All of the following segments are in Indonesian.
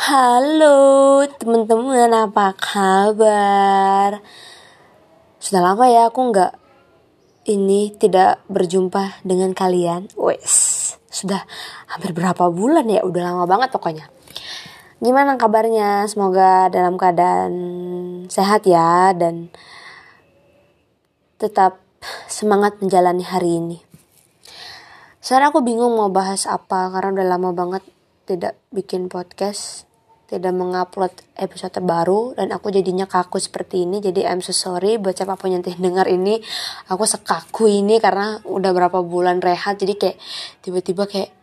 Halo teman-teman apa kabar? Sudah lama ya aku nggak ini tidak berjumpa dengan kalian. Wes, sudah hampir berapa bulan ya? Udah lama banget pokoknya. Gimana kabarnya? Semoga dalam keadaan sehat ya dan tetap semangat menjalani hari ini. Sekarang aku bingung mau bahas apa karena udah lama banget tidak bikin podcast tidak mengupload episode terbaru dan aku jadinya kaku seperti ini. Jadi I'm so sorry buat siapa pun yang dengar ini. Aku sekaku ini karena udah berapa bulan rehat. Jadi kayak tiba-tiba kayak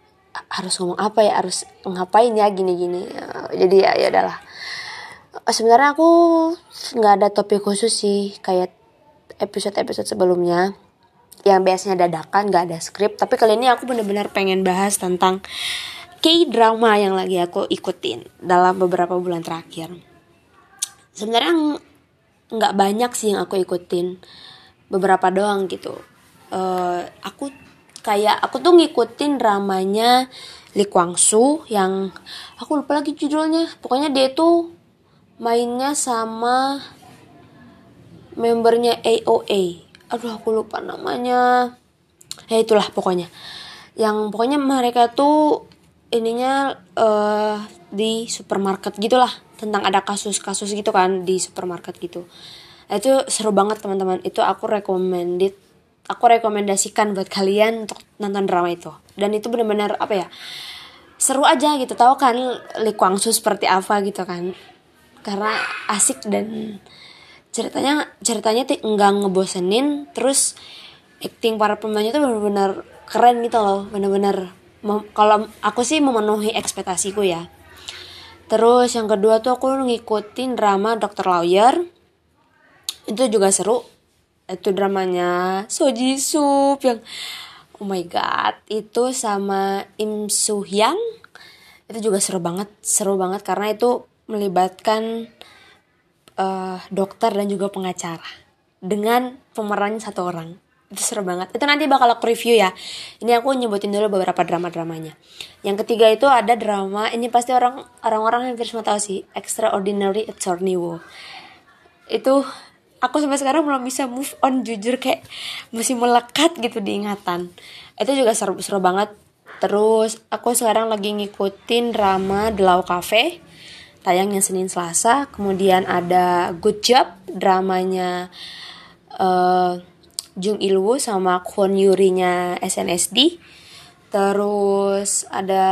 harus ngomong apa ya? Harus ngapain ya? Gini-gini. Jadi ya ya udahlah. Sebenarnya aku nggak ada topik khusus sih kayak episode-episode sebelumnya. Yang biasanya dadakan nggak ada skrip. Tapi kali ini aku bener-bener pengen bahas tentang K-drama yang lagi aku ikutin dalam beberapa bulan terakhir. Sebenarnya nggak banyak sih yang aku ikutin, beberapa doang gitu. Uh, aku kayak aku tuh ngikutin dramanya Lee Kwang Soo yang aku lupa lagi judulnya. Pokoknya dia tuh mainnya sama membernya AOA. Aduh aku lupa namanya. Ya itulah pokoknya. Yang pokoknya mereka tuh ininya uh, di supermarket gitulah tentang ada kasus-kasus gitu kan di supermarket gitu. Itu seru banget teman-teman. Itu aku recommended aku rekomendasikan buat kalian untuk nonton drama itu. Dan itu benar-benar apa ya seru aja gitu. Tahu kan Lee Kwang seperti apa gitu kan. Karena asik dan ceritanya ceritanya tuh enggak ngebosenin. Terus acting para pemainnya tuh benar-benar keren gitu loh kalau aku sih memenuhi ekspektasiku ya. Terus yang kedua tuh aku ngikutin drama Dr. Lawyer. Itu juga seru. Itu dramanya Soji Sup yang oh my god itu sama Im Soo Hyang. Itu juga seru banget seru banget karena itu melibatkan uh, dokter dan juga pengacara dengan pemerannya satu orang itu seru banget. Itu nanti bakal aku review ya. Ini aku nyebutin dulu beberapa drama dramanya yang ketiga itu ada drama ini pasti orang orang orang yang semua tahu sih Extraordinary Attorney Woo itu aku sampai sekarang belum bisa move on jujur kayak masih melekat gitu di ingatan. Itu juga seru seru banget. Terus aku sekarang lagi ngikutin drama The Law Cafe tayangnya Senin Selasa. Kemudian ada Good Job dramanya uh, Jung Ilwoo sama Kwon Yuri-nya SNSD. Terus ada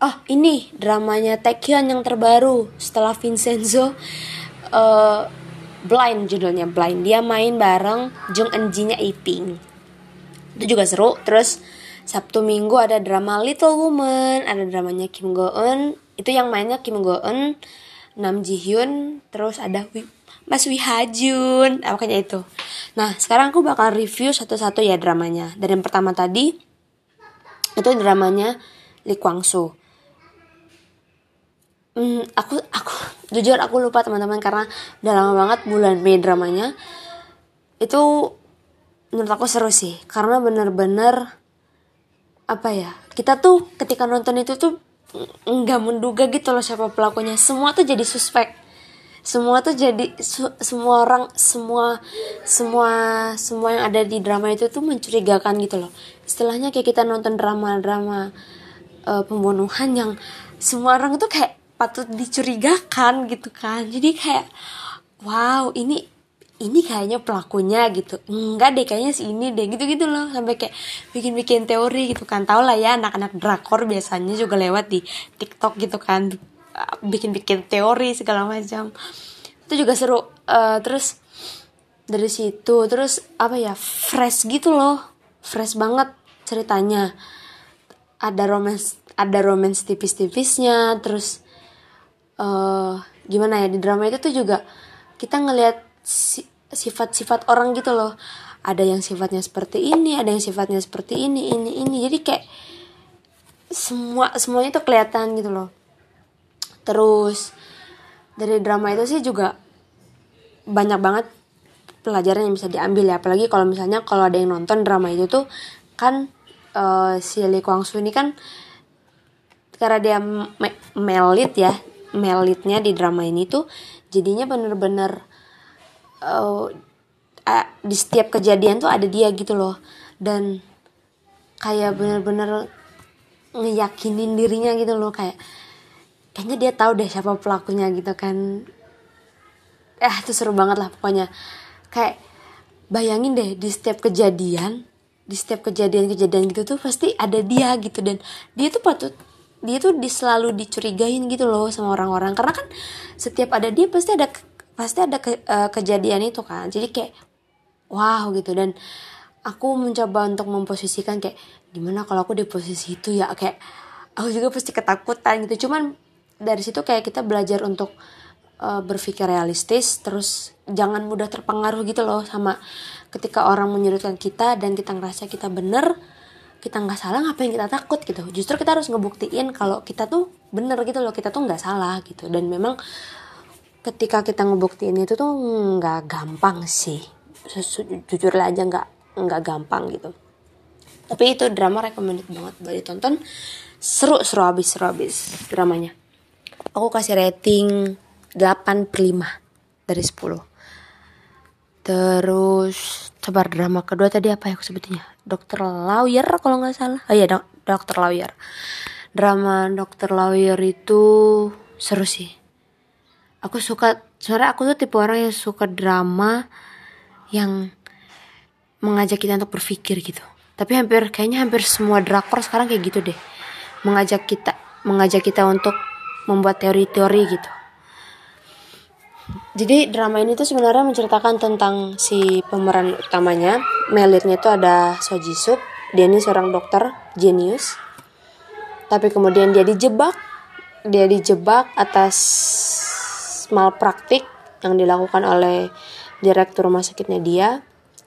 oh ini dramanya Taekyon yang terbaru setelah Vincenzo uh, Blind judulnya Blind. Dia main bareng Jung Eun-ji-nya Iping. Itu juga seru. Terus Sabtu Minggu ada drama Little Woman, ada dramanya Kim Go Eun. Itu yang mainnya Kim Go Eun, Nam Ji Hyun, terus ada Mas Wihajun. Nah, makanya itu. Nah sekarang aku bakal review satu-satu ya dramanya. Dari yang pertama tadi itu dramanya Lee Kwang Soo. Hmm, aku aku jujur aku lupa teman-teman karena udah lama banget bulan Mei dramanya. Itu menurut aku seru sih karena bener-bener apa ya kita tuh ketika nonton itu tuh nggak menduga gitu loh siapa pelakunya. Semua tuh jadi suspek semua tuh jadi su, semua orang semua semua semua yang ada di drama itu tuh mencurigakan gitu loh. Istilahnya kayak kita nonton drama-drama uh, pembunuhan yang semua orang tuh kayak patut dicurigakan gitu kan. Jadi kayak wow ini ini kayaknya pelakunya gitu. Enggak deh kayaknya si ini deh gitu gitu loh. Sampai kayak bikin bikin teori gitu kan. Tau lah ya anak-anak drakor biasanya juga lewat di TikTok gitu kan bikin-bikin teori segala macam. Itu juga seru. Uh, terus dari situ terus apa ya fresh gitu loh. Fresh banget ceritanya. Ada romance ada romance tipis-tipisnya terus uh, gimana ya di drama itu tuh juga kita ngelihat sifat-sifat orang gitu loh. Ada yang sifatnya seperti ini ada yang sifatnya seperti ini ini ini. Jadi kayak semua semuanya tuh kelihatan gitu loh terus dari drama itu sih juga banyak banget pelajaran yang bisa diambil ya. Apalagi kalau misalnya kalau ada yang nonton drama itu tuh kan uh, si Lee Kwang Soo ini kan karena dia me melit ya melitnya di drama ini tuh jadinya bener-bener uh, di setiap kejadian tuh ada dia gitu loh. Dan kayak bener-bener ngeyakinin dirinya gitu loh kayak kayaknya dia tahu deh siapa pelakunya gitu kan. Eh itu seru banget lah pokoknya. Kayak bayangin deh di setiap kejadian di setiap kejadian-kejadian gitu tuh pasti ada dia gitu. Dan dia tuh patut dia tuh selalu dicurigain gitu loh sama orang-orang. Karena kan setiap ada dia pasti ada pasti ada ke, uh, kejadian itu kan. Jadi kayak wow gitu. Dan aku mencoba untuk memposisikan kayak gimana kalau aku di posisi itu ya? Kayak aku juga pasti ketakutan gitu. Cuman dari situ kayak kita belajar untuk uh, berpikir realistis terus jangan mudah terpengaruh gitu loh sama ketika orang menyudutkan kita dan kita ngerasa kita bener kita nggak salah ngapain kita takut gitu. Justru kita harus ngebuktiin kalau kita tuh bener gitu loh kita tuh nggak salah gitu. Dan memang ketika kita ngebuktiin itu tuh nggak gampang sih. Jujur aja nggak nggak gampang gitu. Tapi itu drama recommended banget buat ditonton. Seru seru abis seru abis dramanya aku kasih rating 8 per 5 dari 10 Terus coba drama kedua tadi apa ya aku sebutnya? Dokter Lawyer kalau nggak salah. Oh iya dok Dokter Lawyer. Drama Dokter Lawyer itu seru sih. Aku suka sebenarnya aku tuh tipe orang yang suka drama yang mengajak kita untuk berpikir gitu. Tapi hampir kayaknya hampir semua drakor sekarang kayak gitu deh. Mengajak kita mengajak kita untuk membuat teori-teori gitu. Jadi drama ini tuh sebenarnya menceritakan tentang si pemeran utamanya. Melitnya itu ada So Ji dia ini seorang dokter jenius. Tapi kemudian dia dijebak dia dijebak atas malpraktik yang dilakukan oleh direktur rumah sakitnya dia.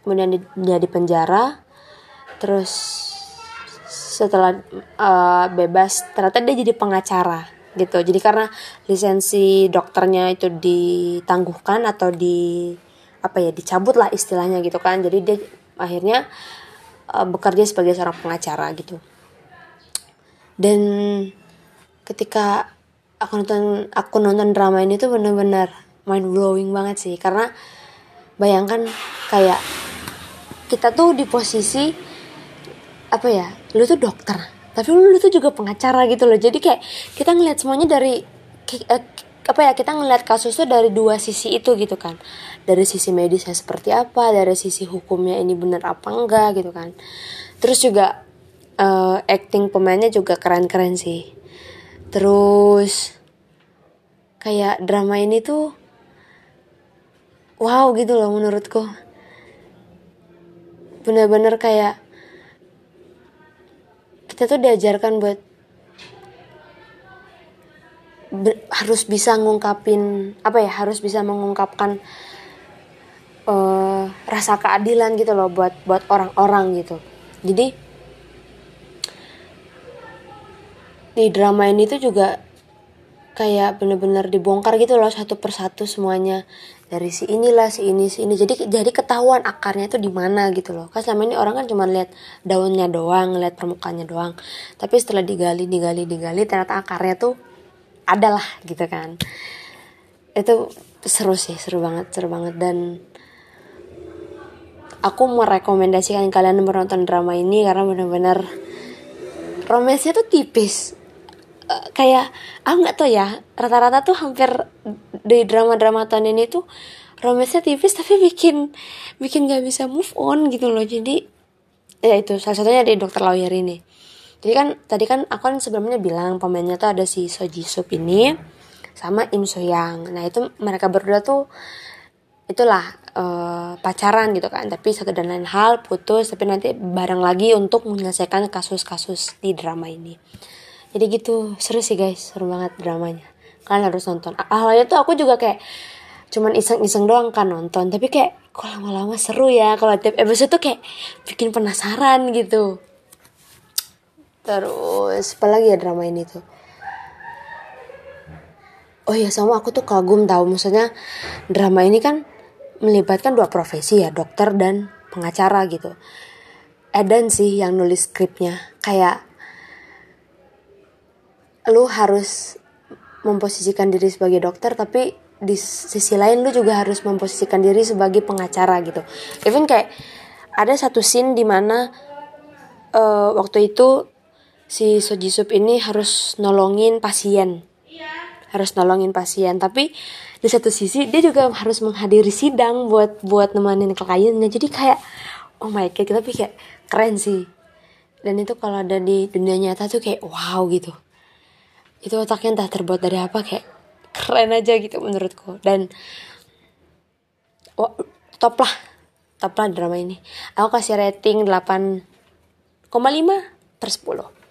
Kemudian dia di penjara terus setelah uh, bebas ternyata dia jadi pengacara gitu. Jadi karena lisensi dokternya itu ditangguhkan atau di apa ya dicabut lah istilahnya gitu kan. Jadi dia akhirnya uh, bekerja sebagai seorang pengacara gitu. Dan ketika aku nonton aku nonton drama ini tuh bener-bener mind blowing banget sih. Karena bayangkan kayak kita tuh di posisi apa ya lu tuh dokter tapi lu tuh juga pengacara gitu loh. Jadi kayak kita ngeliat semuanya dari eh, apa ya kita ngeliat kasus tuh dari dua sisi itu gitu kan. Dari sisi medisnya seperti apa dari sisi hukumnya ini bener apa enggak gitu kan. Terus juga uh, acting pemainnya juga keren-keren sih. Terus kayak drama ini tuh wow gitu loh menurutku. Bener-bener kayak kita tuh diajarkan buat harus bisa ngungkapin apa ya harus bisa mengungkapkan uh, rasa keadilan gitu loh buat buat orang-orang gitu. Jadi di drama ini tuh juga kayak bener-bener dibongkar gitu loh satu persatu semuanya. Dari si inilah si ini si ini. Jadi jadi ketahuan akarnya itu di mana gitu loh. Kan selama ini orang kan cuma lihat daunnya doang lihat permukaannya doang. Tapi setelah digali digali digali ternyata akarnya tuh adalah gitu kan. Itu seru sih seru banget seru banget. Dan aku merekomendasikan kalian menonton drama ini karena benar-benar romansnya tuh tipis kayak aku nggak tau ya rata-rata tuh hampir di drama-drama tahun ini tuh romansnya tipis tapi bikin bikin gak bisa move on gitu loh. Jadi ya itu salah satunya di dokter lawyer ini. Jadi kan tadi kan aku kan sebelumnya bilang pemainnya tuh ada si So Ji Sup ini sama Im So Yang nah itu mereka berdua tuh itulah uh, pacaran gitu kan. Tapi satu dan lain hal putus tapi nanti bareng lagi untuk menyelesaikan kasus-kasus di drama ini jadi gitu seru sih guys seru banget dramanya. Kalian harus nonton. Awalnya tuh aku juga kayak cuman iseng-iseng doang kan nonton tapi kayak kok lama-lama seru ya kalau tiap episode tuh kayak bikin penasaran gitu. Terus apa lagi ya drama ini tuh? Oh ya sama aku tuh kagum tahu maksudnya drama ini kan melibatkan dua profesi ya dokter dan pengacara gitu. Eden sih yang nulis skripnya kayak lu harus memposisikan diri sebagai dokter tapi di sisi lain lu juga harus memposisikan diri sebagai pengacara gitu. Even kayak ada satu scene di mana uh, waktu itu si Sojisup ini harus nolongin pasien. Harus nolongin pasien tapi di satu sisi dia juga harus menghadiri sidang buat buat nemenin kliennya. Jadi kayak oh my god tapi kayak keren sih. Dan itu kalau ada di dunia nyata tuh kayak wow gitu itu otaknya entah terbuat dari apa kayak keren aja gitu menurutku. Dan oh, top lah top lah drama ini. Aku kasih rating 8,5 per 10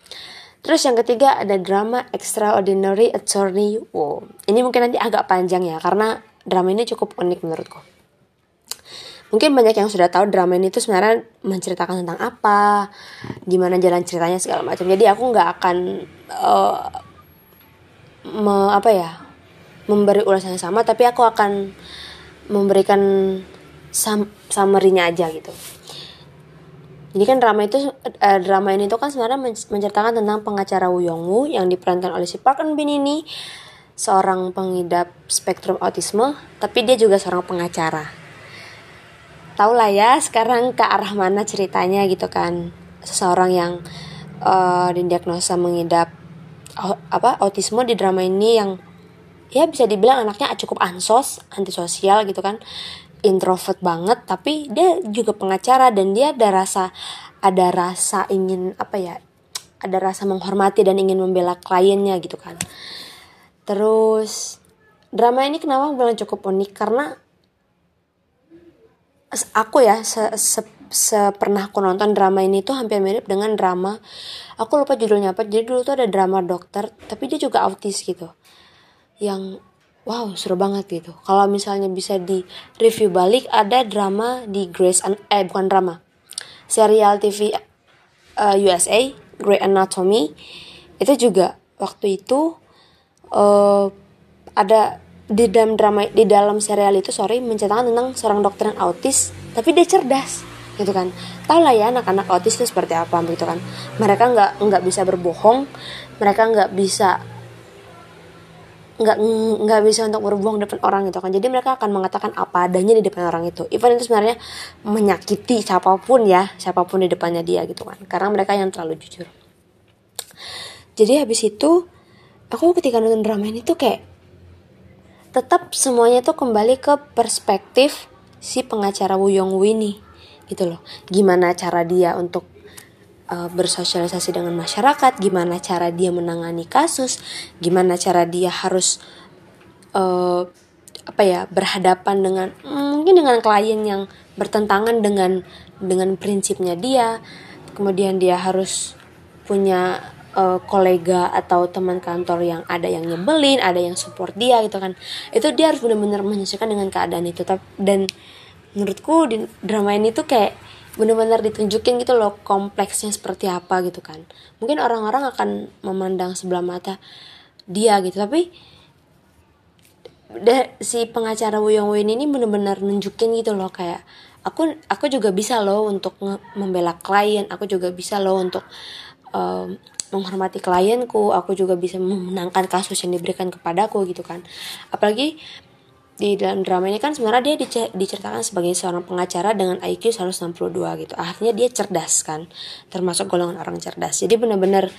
Terus yang ketiga ada drama Extraordinary Attorney Wow Ini mungkin nanti agak panjang ya Karena drama ini cukup unik menurutku. Mungkin banyak yang sudah tahu drama ini tuh sebenarnya menceritakan tentang apa Gimana jalan ceritanya segala macam. Jadi aku nggak akan uh, me, apa ya memberi ulasan yang sama tapi aku akan memberikan sam summary-nya aja gitu. Jadi kan drama itu eh, drama ini tuh kan sebenarnya menceritakan tentang pengacara Woo Young Woo yang diperankan oleh si Park Eun Bin ini seorang pengidap spektrum autisme, tapi dia juga seorang pengacara. Tahu lah ya sekarang ke arah mana ceritanya gitu kan. Seseorang yang uh, didiagnosa mengidap apa autisme di drama ini yang ya bisa dibilang anaknya cukup ansos antisosial gitu kan. Introvert banget tapi dia juga pengacara dan dia ada rasa ada rasa ingin apa ya ada rasa menghormati dan ingin membela kliennya gitu kan. Terus drama ini kenapa bilang cukup unik? Karena aku ya se, se, se pernah aku nonton drama ini tuh hampir mirip dengan drama aku lupa judulnya apa jadi dulu tuh ada drama dokter tapi dia juga autis gitu yang wow seru banget gitu. Kalau misalnya bisa di review balik ada drama di Grace eh bukan drama serial TV uh, eh, USA Grey Anatomy. Itu juga waktu itu uh, ada di dalam drama di dalam serial itu sorry menceritakan tentang seorang dokter yang autis tapi dia cerdas gitu kan. Tau lah ya anak-anak autis itu seperti apa gitu kan. Mereka nggak nggak bisa berbohong. Mereka nggak bisa nggak nggak bisa untuk berbohong depan orang gitu kan. Jadi mereka akan mengatakan apa adanya di depan orang itu. Even itu sebenarnya menyakiti siapa pun ya siapa pun di depannya dia gitu kan. Karena mereka yang terlalu jujur. Jadi habis itu aku ketika nonton drama ini tuh kayak tetap semuanya tuh kembali ke perspektif si pengacara Woo Young Woo ini gitu loh gimana cara dia untuk uh, bersosialisasi dengan masyarakat, gimana cara dia menangani kasus, gimana cara dia harus uh, apa ya berhadapan dengan mungkin dengan klien yang bertentangan dengan dengan prinsipnya dia, kemudian dia harus punya uh, kolega atau teman kantor yang ada yang nyebelin, ada yang support dia gitu kan. Itu dia harus benar-benar menyesuaikan dengan keadaan itu. Dan menurutku di drama ini tuh kayak benar-benar ditunjukin gitu loh kompleksnya seperti apa gitu kan. Mungkin orang-orang akan memandang sebelah mata dia gitu tapi si pengacara Woo Young Win ini benar-benar nunjukin gitu loh kayak aku aku juga bisa loh untuk membela klien aku juga bisa loh untuk um, menghormati klienku aku juga bisa memenangkan kasus yang diberikan kepadaku gitu kan. Apalagi di dalam drama ini kan sebenarnya dia diceritakan sebagai seorang pengacara dengan IQ 162 gitu. Akhirnya dia cerdas kan, termasuk golongan orang cerdas. Jadi benar-benar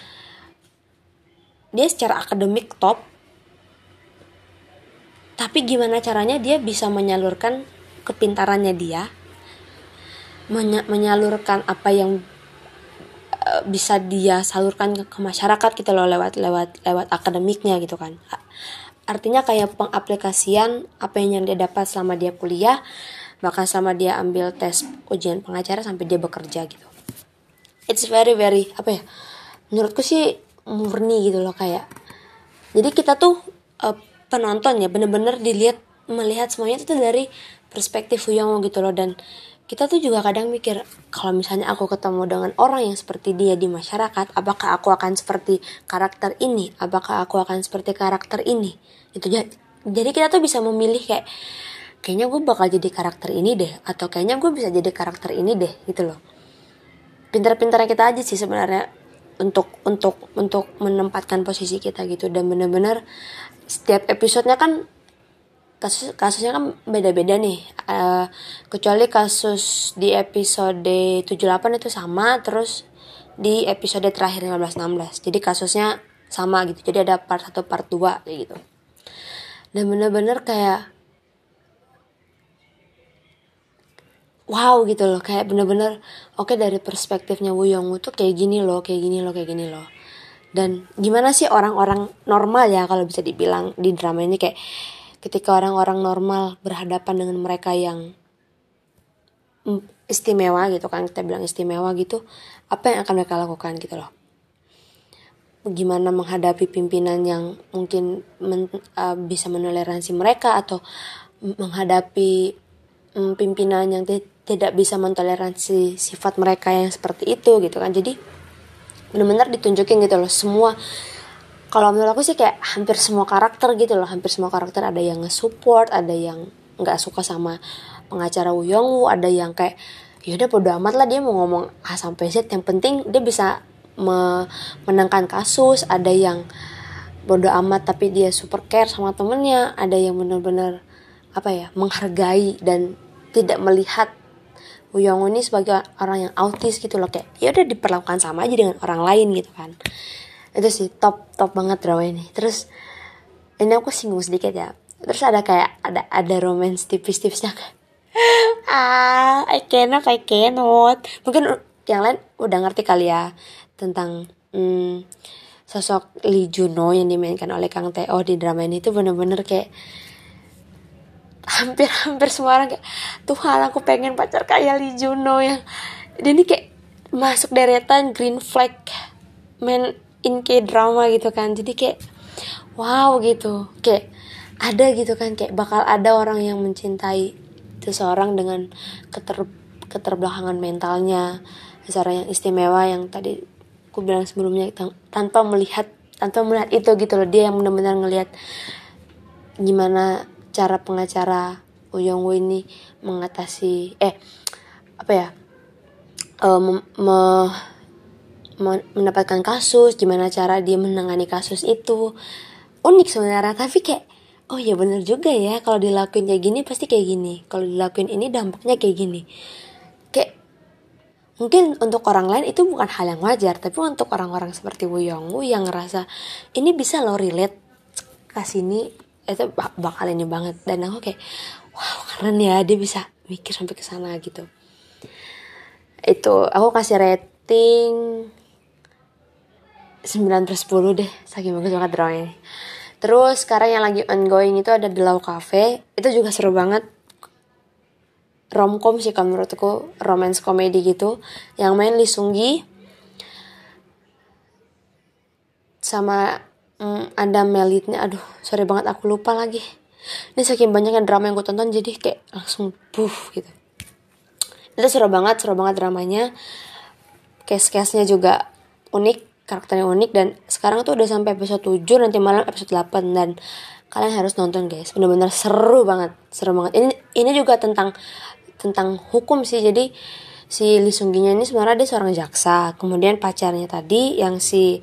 dia secara akademik top. Tapi gimana caranya dia bisa menyalurkan kepintarannya dia menyalurkan apa yang eh, bisa dia salurkan ke, ke masyarakat gitu loh lewat lewat lewat akademiknya gitu kan artinya kayak pengaplikasian apa yang dia dapat selama dia kuliah bahkan sama dia ambil tes ujian pengacara sampai dia bekerja gitu. It's very very apa ya menurutku sih murni gitu loh kayak. Jadi kita tuh uh, penonton ya bener-bener dilihat melihat semuanya itu dari perspektif Huyong gitu loh dan kita tuh juga kadang mikir kalau misalnya aku ketemu dengan orang yang seperti dia di masyarakat apakah aku akan seperti karakter ini? Apakah aku akan seperti karakter ini? Itu jadi kita tuh bisa memilih kayak kayaknya gue bakal jadi karakter ini deh atau kayaknya gue bisa jadi karakter ini deh gitu loh. Pintar-pintarnya kita aja sih sebenarnya untuk untuk untuk menempatkan posisi kita gitu dan bener-bener setiap episodenya kan kasus kasusnya kan beda-beda nih. Uh, kecuali kasus di episode 78 itu sama terus di episode terakhir 15-16 jadi kasusnya sama gitu. Jadi ada part 1 part 2 kayak gitu. Dan bener-bener kayak wow gitu loh. Kayak bener-bener oke okay, dari perspektifnya Wu Yongwoo tuh kayak gini loh kayak gini loh kayak gini loh. Dan gimana sih orang-orang normal ya kalau bisa dibilang di drama ini kayak ketika orang-orang normal berhadapan dengan mereka yang istimewa gitu kan kita bilang istimewa gitu apa yang akan mereka lakukan gitu loh? Gimana menghadapi pimpinan yang mungkin men, uh, bisa menoleransi mereka atau menghadapi um, pimpinan yang tidak bisa mentoleransi sifat mereka yang seperti itu gitu kan. Jadi benar-benar ditunjukin gitu loh semua kalau menurut aku sih kayak hampir semua karakter gitu loh hampir semua karakter ada yang nge-support ada yang nggak suka sama pengacara Woo ada yang kayak yaudah bodo amat lah dia mau ngomong A sampai Z. Yang penting dia bisa me menangkan kasus ada yang bodo amat tapi dia super care sama temennya ada yang benar-benar apa ya menghargai dan tidak melihat Woo ini sebagai orang yang autis gitu loh kayak ya udah diperlakukan sama aja dengan orang lain gitu kan itu sih top top banget drama ini terus ini aku singgung sedikit ya. Terus ada kayak ada ada romance tipis-tipisnya ah I cannot I cannot. Mungkin yang lain udah ngerti kali ya tentang hmm, sosok Lee Juno yang dimainkan oleh Kang Teo di drama ini tuh bener-bener kayak hampir-hampir semua orang kayak Tuhan aku pengen pacar kayak Lee Juno yang dia ini kayak masuk deretan green flag man in K drama gitu kan. Jadi kayak wow gitu. Kayak ada gitu kan kayak bakal ada orang yang mencintai seseorang dengan keter keterbelakangan mentalnya. Seseorang yang istimewa yang tadi aku bilang sebelumnya tanpa melihat tanpa melihat itu gitu loh. Dia yang benar-benar ngelihat gimana cara pengacara Uyong Woo ini mengatasi eh apa ya uh, me, me mendapatkan kasus gimana cara dia menangani kasus itu. Unik sebenarnya tapi kayak oh ya bener juga ya kalau dilakuin kayak gini pasti kayak gini. Kalau dilakuin ini dampaknya kayak gini. Kayak mungkin untuk orang lain itu bukan hal yang wajar tapi untuk orang-orang seperti Wu Yongwu yang ngerasa ini bisa lo relate ke sini itu bakal ini banget. Dan aku kayak wow keren ya dia bisa mikir sampai ke sana gitu. Itu aku kasih rating 9 per 10 deh saking bagus banget drama ini terus sekarang yang lagi ongoing itu ada The Law Cafe. Itu juga seru banget. Romcom sih kalau menurutku romance komedi gitu. Yang main Lee Sung Gi sama mm, ada Melitnya. Aduh sorry banget aku lupa lagi. Ini saking banyaknya drama yang gue tonton jadi kayak langsung puff gitu. Itu seru banget seru banget dramanya. Case-case-nya juga unik karakternya unik dan sekarang tuh udah sampai episode 7 nanti malam episode 8 dan kalian harus nonton guys. Bener-bener seru banget seru banget. Ini ini juga tentang tentang hukum sih. Jadi si Lee Sung Gi ini sebenarnya dia seorang jaksa. Kemudian pacarnya tadi yang si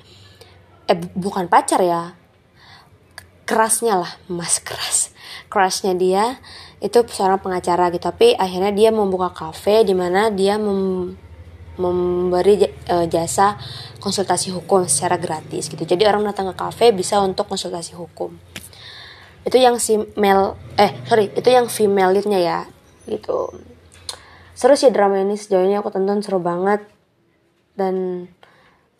eh bukan pacar ya kerasnya lah mas keras. Kerasnya dia itu seorang pengacara gitu. Tapi akhirnya dia membuka cafe di mana dia mem memberi uh, jasa konsultasi hukum secara gratis gitu. Jadi orang datang ke kafe bisa untuk konsultasi hukum. Itu yang si male eh sorry itu yang female leadnya ya gitu. Seru sih drama ini sejauh ini aku tonton seru banget dan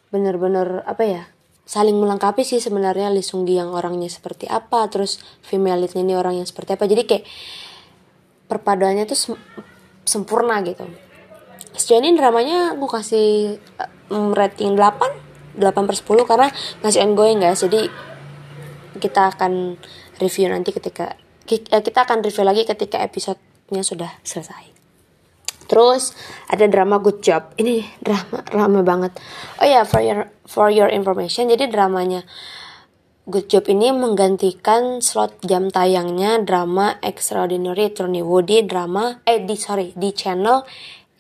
bener-bener apa ya saling melengkapi sih sebenarnya Lee Sung Gi yang orangnya seperti apa terus female leadnya ini orang yang seperti apa jadi kayak perpaduannya tuh sempurna gitu sejauh dramanya aku kasih um, rating 8 8 per 10 karena masih ongoing guys. Jadi kita akan review nanti ketika eh, kita akan review lagi ketika episodenya sudah selesai. Terus ada drama good job. Ini drama drama banget. Oh ya yeah, for your for your information jadi dramanya Good Job ini menggantikan slot jam tayangnya drama Extraordinary Attorney Woody drama eh di sorry di channel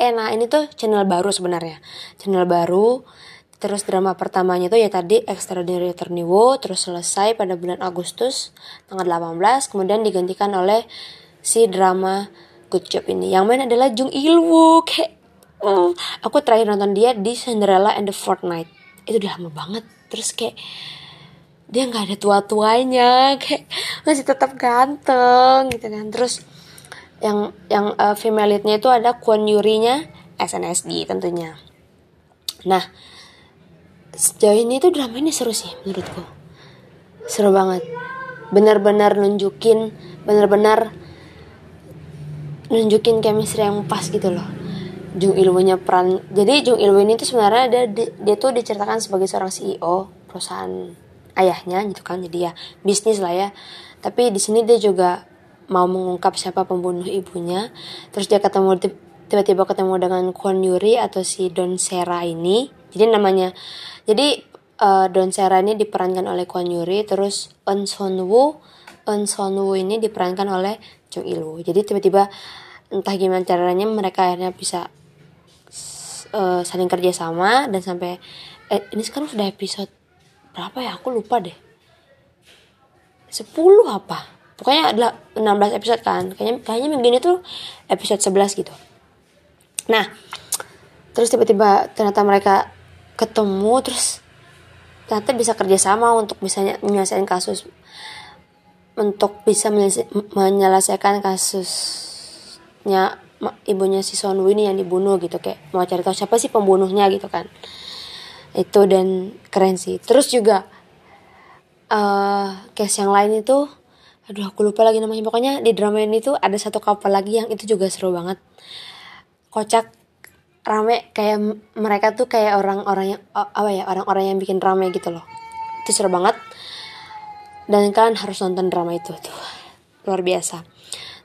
eh nah ini tuh channel baru sebenarnya. Channel baru terus drama pertamanya tuh ya tadi Extraordinary Woo terus selesai pada bulan Agustus tanggal 18 kemudian digantikan oleh si drama Good Job ini. Yang main adalah Jung Il Woo kayak oh, aku terakhir nonton dia di Cinderella and the Fortnite. Itu udah lama banget terus kayak dia nggak ada tua-tuanya kayak masih tetap ganteng gitu kan. Terus yang yang uh, female leadnya itu ada Kwon Yuri nya SNSD tentunya. Nah sejauh ini tuh drama ini seru sih menurutku. Seru banget. Benar-benar nunjukin benar-benar nunjukin chemistry yang pas gitu loh. Jung Ilwoo-nya peran jadi Jung Ilwoo ini tuh sebenarnya dia, dia tuh diceritakan sebagai seorang CEO perusahaan ayahnya gitu kan jadi ya bisnis lah ya. Tapi di sini dia juga mau mengungkap siapa pembunuh ibunya. Terus dia ketemu tiba-tiba ketemu dengan Kwon Yuri atau si Don Sera ini. Jadi namanya jadi uh, Don Sera ini diperankan oleh Kwon Yuri terus Eun Son Woo Eun Son Woo ini diperankan oleh Jung Il Woo. Jadi tiba-tiba entah gimana caranya mereka akhirnya bisa uh, saling kerja sama dan sampai eh, ini sekarang sudah episode berapa ya? Aku lupa deh. 10 apa pokoknya adalah 16 episode kan. Kayaknya kayaknya minggu ini tuh episode 11 gitu. Nah terus tiba-tiba ternyata mereka ketemu terus ternyata bisa kerjasama untuk bisa menyelesaikan kasus untuk bisa menyelesaikan kasusnya ibunya si Son ini yang dibunuh gitu kayak mau cari tahu siapa sih pembunuhnya gitu kan. Itu dan keren sih. Terus juga uh, case yang lain itu aduh aku lupa lagi namanya. Pokoknya di drama ini tuh ada satu kapal lagi yang itu juga seru banget. Kocak rame kayak mereka tuh kayak orang-orang yang apa ya orang-orang yang bikin rame gitu loh. Itu seru banget. Dan kalian harus nonton drama itu tuh. Luar biasa.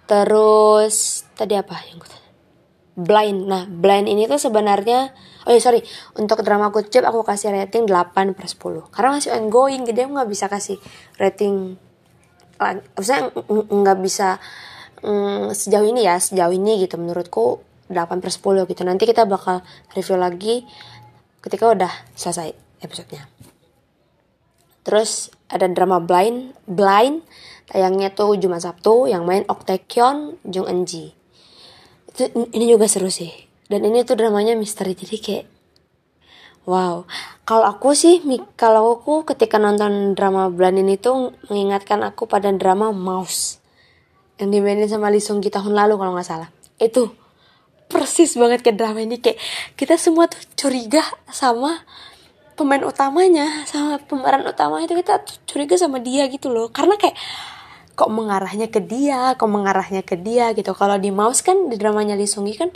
Terus tadi apa yang gue blind. Nah blind ini tuh sebenarnya oh ya sorry. Untuk drama Job aku kasih rating 8 per 10 karena masih ongoing jadi aku nggak bisa kasih rating maksudnya nggak bisa mm, sejauh ini ya sejauh ini gitu menurutku 8 per 10 gitu. Nanti kita bakal review lagi ketika udah selesai episodenya. Terus ada drama Blind Blind tayangnya tuh Jumat Sabtu yang main Ok Taekyon Jung Eun itu ini juga seru sih. Dan ini tuh dramanya misteri jadi kayak wow. Kalau aku sih kalau aku ketika nonton drama Blind ini tuh mengingatkan aku pada drama Mouse yang dimainin sama Lee Sung Gi tahun lalu kalau nggak salah. Itu persis banget ke drama ini. Kayak kita semua tuh curiga sama pemain utamanya sama pemeran utama itu kita curiga sama dia gitu loh. Karena kayak kok mengarahnya ke dia kok mengarahnya ke dia gitu. Kalau di Mouse kan di dramanya Lee Sung Gi kan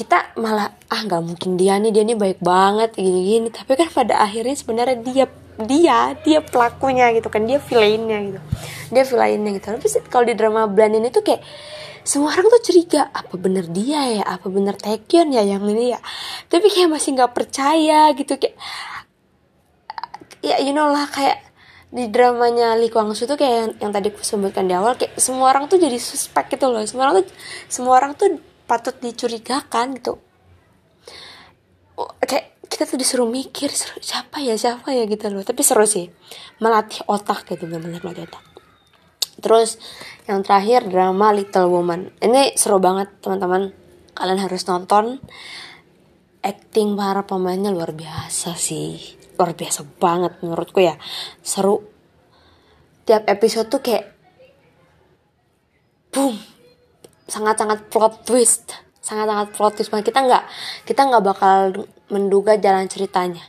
kita malah ah nggak mungkin dia nih dia nih baik banget gini gini tapi kan pada akhirnya sebenarnya dia dia dia pelakunya gitu kan dia villainnya gitu. Dia villainnya gitu. Tapi kalau di drama Blind ini tuh kayak semua orang tuh curiga apa bener dia ya? Apa bener Taekyon ya yang ini ya? Tapi kayak masih nggak percaya gitu kayak ya you know lah kayak di dramanya Lee Kwang Soo tuh kayak yang, yang tadi aku sebutkan di awal kayak semua orang tuh jadi suspek gitu loh. Semua orang tuh semua orang tuh patut dicurigakan gitu. Oh, kayak kita tuh disuruh mikir siapa ya siapa ya gitu loh. Tapi seru sih melatih otak gitu benar-benar melatih otak. Terus yang terakhir drama Little Woman. Ini seru banget teman-teman. Kalian harus nonton. Acting para pemainnya luar biasa sih. Luar biasa banget menurutku ya. Seru. Tiap episode tuh kayak boom sangat-sangat plot twist sangat-sangat plot twist banget kita nggak kita nggak bakal menduga jalan ceritanya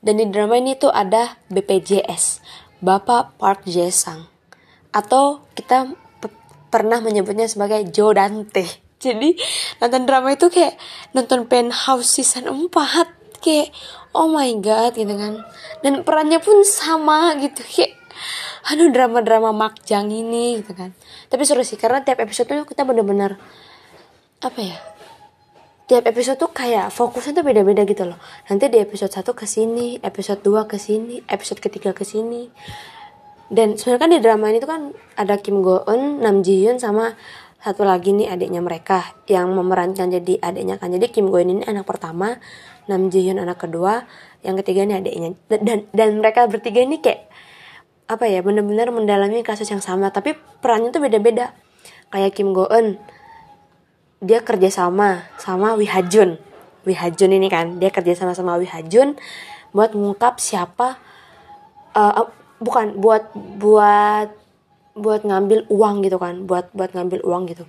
dan di drama ini tuh ada BPJS Bapak Park Jae Sang atau kita pernah menyebutnya sebagai Joe Dante. Jadi nonton drama itu kayak nonton Penthouse season 4 kayak oh my god gitu kan. Dan perannya pun sama gitu kayak aduh drama-drama makjang ini gitu kan. Tapi seru sih karena tiap episode tuh kita bener-bener apa ya? Tiap episode tuh kayak fokusnya tuh beda-beda gitu loh. Nanti di episode 1 ke sini, episode 2 ke sini, episode ketiga ke sini dan sebenarnya kan di drama ini tuh kan ada Kim Go Eun, Nam Ji Hyun sama satu lagi nih adiknya mereka yang memerankan jadi adiknya kan jadi Kim Go Eun ini anak pertama Nam Ji Hyun anak kedua yang ketiga ini adiknya dan dan mereka bertiga ini kayak apa ya benar-benar mendalami kasus yang sama. Tapi perannya tuh beda-beda. Kayak Kim Go Eun dia kerja sama sama Wi Ha Jun Wi Ha Jun ini kan dia kerja sama sama Wi Ha Jun buat mengungkap siapa uh, bukan buat buat buat ngambil uang gitu kan buat buat ngambil uang gitu.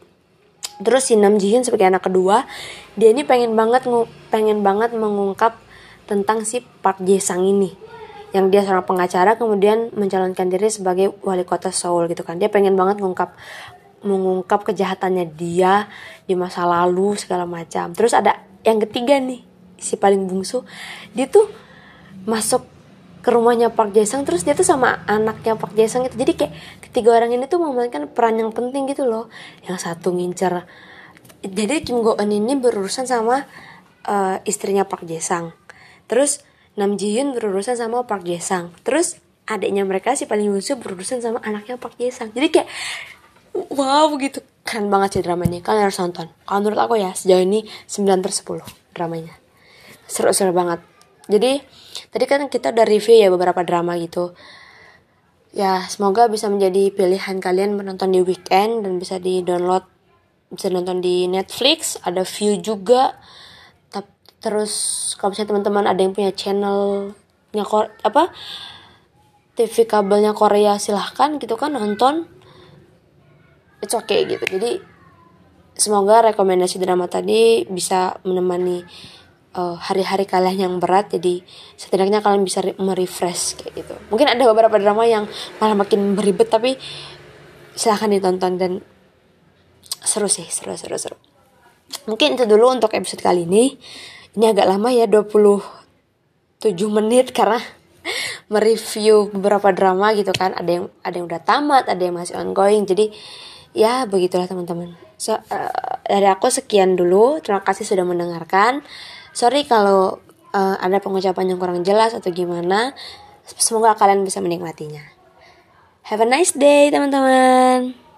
Terus si Nam Ji Hyun sebagai anak kedua dia ini pengen banget pengen banget mengungkap tentang si Park Jae Sang ini yang dia seorang pengacara kemudian mencalonkan diri sebagai wali kota Seoul gitu kan. Dia pengen banget mengungkap mengungkap kejahatannya dia di masa lalu segala macam. Terus ada yang ketiga nih si paling bungsu. Dia tuh masuk ke rumahnya Park Jae-sang terus dia tuh sama anaknya Park Jae-sang itu. Jadi kayak ketiga orang ini tuh memainkan peran yang penting gitu loh. Yang satu ngincer. Jadi Kim Go Eun ini berurusan sama uh, istrinya Park Jae-sang terus Nam Ji Hyun berurusan sama Park Jae Sang terus adiknya mereka si paling bungsu berurusan sama anaknya Park Jae Sang jadi kayak wow gitu. Keren banget sih dramanya. Kalian harus nonton. Kalau menurut aku ya sejauh ini 9 per 10 dramanya. Seru-seru banget. Jadi tadi kan kita udah review ya beberapa drama gitu. Ya semoga bisa menjadi pilihan kalian menonton di weekend dan bisa di download bisa nonton di Netflix. Ada view juga terus kalau misalnya teman-teman ada yang punya channelnya apa TV kabelnya Korea silahkan gitu kan nonton. It's okay gitu. Jadi semoga rekomendasi drama tadi bisa menemani uh, hari-hari kalian yang berat. Jadi setidaknya kalian bisa merefresh kayak gitu. Mungkin ada beberapa drama yang malah makin beribet tapi silahkan ditonton dan seru sih seru seru seru. Mungkin itu dulu untuk episode kali ini ini agak lama ya 27 menit karena mereview beberapa drama gitu kan. Ada yang ada yang udah tamat ada yang masih ongoing. Jadi ya begitulah teman-teman. So, uh, dari aku sekian dulu. Terima kasih sudah mendengarkan. Sorry kalau uh, ada pengucapan yang kurang jelas atau gimana. Semoga kalian bisa menikmatinya. Have a nice day teman-teman